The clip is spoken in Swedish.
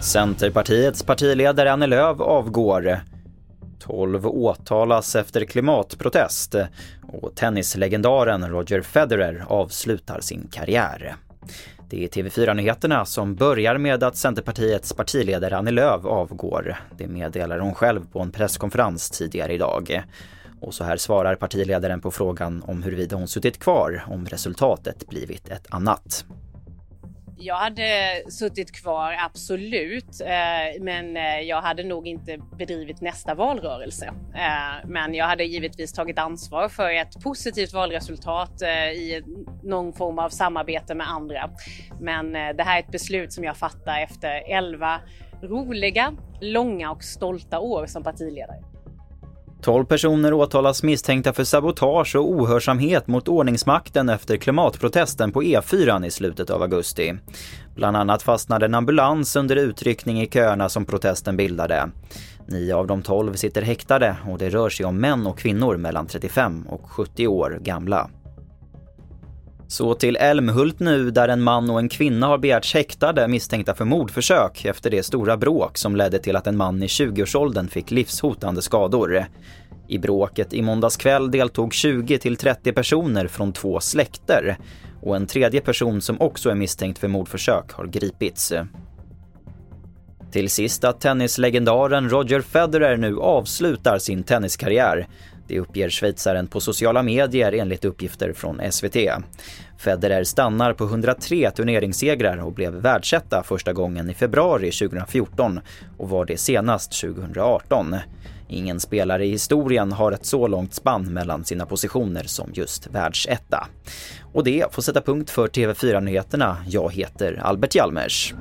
Centerpartiets partiledare Annie Lööf avgår. 12 åtalas efter klimatprotest och tennislegendaren Roger Federer avslutar sin karriär. Det är TV4-nyheterna som börjar med att Centerpartiets partiledare Annie Lööf avgår. Det meddelar hon själv på en presskonferens tidigare idag. Och så här svarar partiledaren på frågan om huruvida hon suttit kvar om resultatet blivit ett annat. Jag hade suttit kvar, absolut. Eh, men eh, jag hade nog inte bedrivit nästa valrörelse. Eh, men jag hade givetvis tagit ansvar för ett positivt valresultat i någon form av samarbete med andra. Men det här är ett beslut som jag fattar efter 11 roliga, långa och stolta år som partiledare. 12 personer åtalas misstänkta för sabotage och ohörsamhet mot ordningsmakten efter klimatprotesten på E4 i slutet av augusti. Bland annat fastnade en ambulans under utryckning i köerna som protesten bildade. Nio av de 12 sitter häktade och det rör sig om män och kvinnor mellan 35 och 70 år gamla. Så till Älmhult nu där en man och en kvinna har begärts häktade misstänkta för mordförsök efter det stora bråk som ledde till att en man i 20-årsåldern fick livshotande skador. I bråket i måndags kväll deltog 20 till 30 personer från två släkter och en tredje person som också är misstänkt för mordförsök har gripits. Till sist att tennislegendaren Roger Federer nu avslutar sin tenniskarriär det uppger schweizaren på sociala medier enligt uppgifter från SVT. Federer stannar på 103 turneringssegrar och blev världsetta första gången i februari 2014 och var det senast 2018. Ingen spelare i historien har ett så långt spann mellan sina positioner som just världsetta. Och det får sätta punkt för TV4-nyheterna. Jag heter Albert Hjalmers.